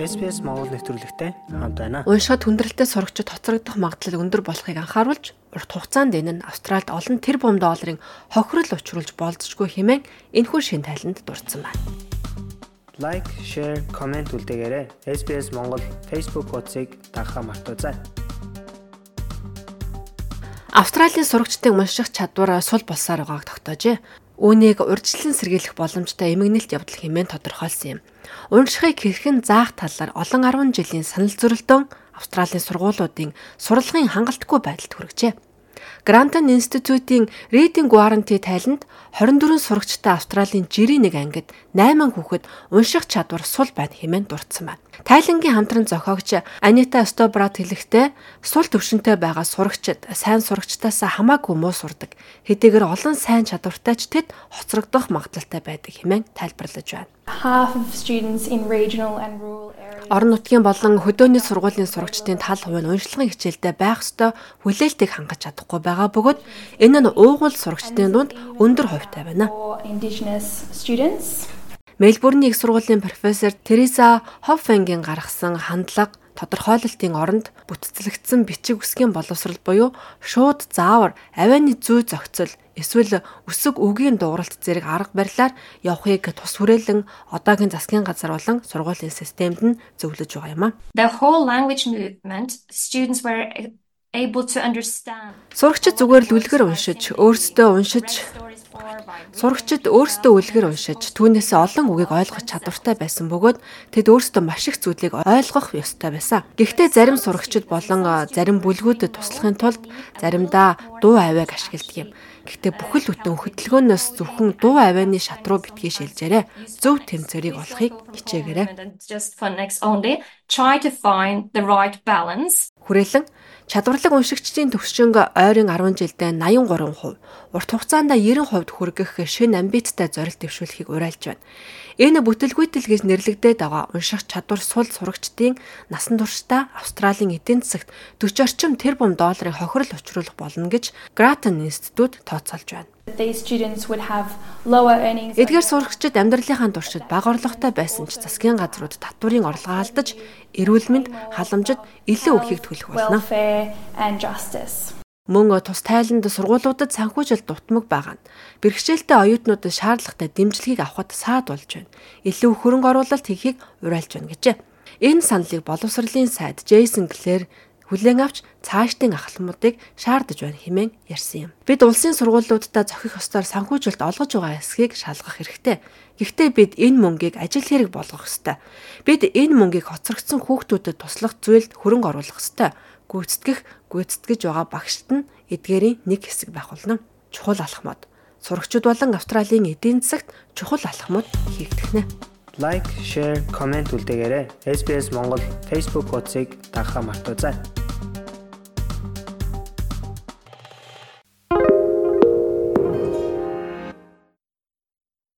SPS Монгол нэвтрүүлэгтэй хамт байна. Уншихад хүндрэлтэй сурагчид хоцрогдох магадлал өндөр болохыг анхааруулж урт хугацаанд энэ нь Австральд олон тэрбум долларын хохирол учруулж болзошгүй хэмээн энэхүү шин тайланд дурдсан байна. Лайк, share, comment үлдээгээрэй. SPS Монгол Facebook хуудсыг дагахаа мартаоцай. Австралийн сурагчдын унших чадвар сул болсоор байгааг тогтоожээ. Үүнийг урьдчилан сэргийлэх боломжтой эмгэнэлт явдал хэмээн тодорхойлсон юм. Уншихыг хэрхэн заах талаар олон 10 жилийн санал зөрөлдөөн Австралийн сургуулиудын сурлагын хангалтгүй байдалд хүргэжээ. Грантон институтийн Reading Guarantee тайланд 24 сурагчтай Австралийн жирийн нэг ангид 8 хүүхэд унших чадвар сул байна хэмээн дурдсан байна. Тайлангийн хамтран зохиогч Анита Стобрат хэлэхдээ сул төвшөнтэй байгаа сурагчид сайн сурагчдаас хамаагүй муу сурдаг. Хэдийгээр олон сайн чадвартай ч тэд хоцрогдох магадлалтай байдаг хэмээн тайлбарлаж байна. Half of students in regional and rural Орон нутгийн болон хөдөөний сургуулийн сурагчдын тал хувь нь уншлагын хичээлдээ байх ёстой хүлээлтийг хангаж чадахгүй байгаа бөгөөд энэ нь уугуул сурагчдын дунд өндөр хувьтай байна. Мельбурний их сургуулийн профессор Тереса Хоффенгийн гаргасан хандлага тодорхойлолтын оронд бүтцлэгдсэн бичиг үсгийн боловсрал буюу шууд заавар авианы зүй зохицол эсвэл өсөг үгийн дууралт зэрэг арга барилаар явахыг тус хүрээлэн одоогийн засгийн газар болон сургуулийн системд нь зөвлөж байгаа юм а. The whole language movement, students were able to understand. Сурагчид зүгээр л үлгэр уншиж, өөрсдөө уншиж Сурагчид өөрсдөө үлгэр уншиж түүнээс олон үгийг ойлгох чадвартай байсан бөгөөд тэд өөрсдөө маш их зүйлийг ойлгох ёстой байсан. Гэхдээ зарим сурагчид болон зарим бүлгүүдэд туслахын тулд заримдаа дуу авиаг ашигладаг юм. Гэхдээ бүхэл бүтэн хөдөлгөөнөөс зөвхөн дуу авианы шат руу битгий шилжээрэй. Зөв тэмцээрийг олохыг хичээгээрэй. Хүрээлэн чадварлаг уншигчдын төвшинг ойрын 10 жилдээ 83%, урт хугацаанд 90% хүргэх шин амбицтай зорилт дэвшүүлэхийг уриалж байна. Энэ бүтэлгүйтэл гэж нэрлэгдээд байгаа унших чадвар сул сурагчдын насан туршдаа Австралийн эдийн засагт 40 орчим тэрбум долларын хохирол учруулах болно гэж Grattan институт тооцоолж байна. Эдгээр сурагчид амьдралынхаа туршид бага орлоготой байсан ч засгийн газрууд татварын орлогоо алдаж, эрүүл мэнд, халамжид илүү өгөхийг төлөх болно. Мөн тус тайланд сургуулиудад санхүүжилт дутмаг байгаа нь бэрхшээлтэй оюутнуудад шаардлагатай дэмжлэгийг авахд саад болж байна. Илүү хөрөнгө оруулалт хийхийг уриалж байна гэжээ. Энэ саналыг боловсролын сайд Джейсон Клэр хүлээн авч цаашдын ахламуудыг шаардаж байна хэмээн ярьсан юм. Бид улсын сургуулиудаа зохих ёстоор санхүүжилт олгож байгаа эсхийг шалгах хэрэгтэй. Гэхдээ бид энэ мөнгийг ажил хэрэг болгох ёстой. Бид энэ мөнгийг хоцрогдсон хүүхдүүдэд туслах зүйлд хөрөнгө оруулах ёстой. Гүйцэтгэх, гүйцэтгэж байгаа багшд нь эдгээрийн нэг хэсэг байх болно. Чухал алхмууд. Сурагчид болон Австралийн эдийн засагт чухал алхмууд хийгдэх нэ. Лайк, share, comment үлдээгээрэй. SPS Монгол Facebook хуудсыг дагахаа мартаоцай.